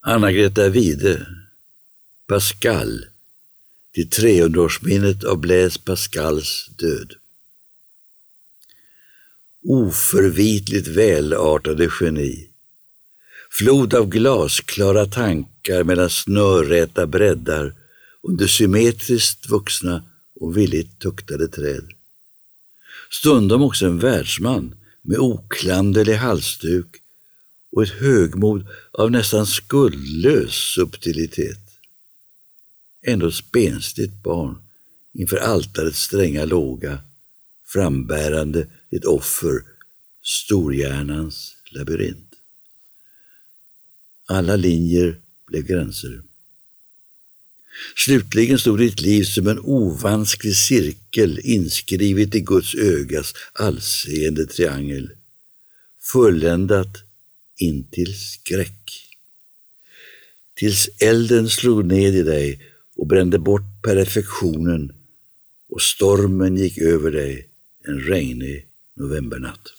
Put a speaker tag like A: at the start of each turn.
A: Anna-Greta Wide, Pascal, till 300-årsminnet av Blaise Pascals död. Oförvitligt välartade geni. Flod av glasklara tankar mellan snörräta breddar under symmetriskt vuxna och villigt tuktade träd. Stundom också en världsman med oklanderlig halsduk och ett högmod av nästan skuldlös subtilitet. Ändå ett spenstigt barn inför altarets stränga låga, frambärande ett offer, storhjärnans labyrint. Alla linjer blev gränser. Slutligen stod ditt liv som en ovansklig cirkel inskrivet i Guds ögas allseende triangel. Fulländat intill skräck. Tills elden slog ned i dig och brände bort perfektionen och stormen gick över dig en regnig novembernatt.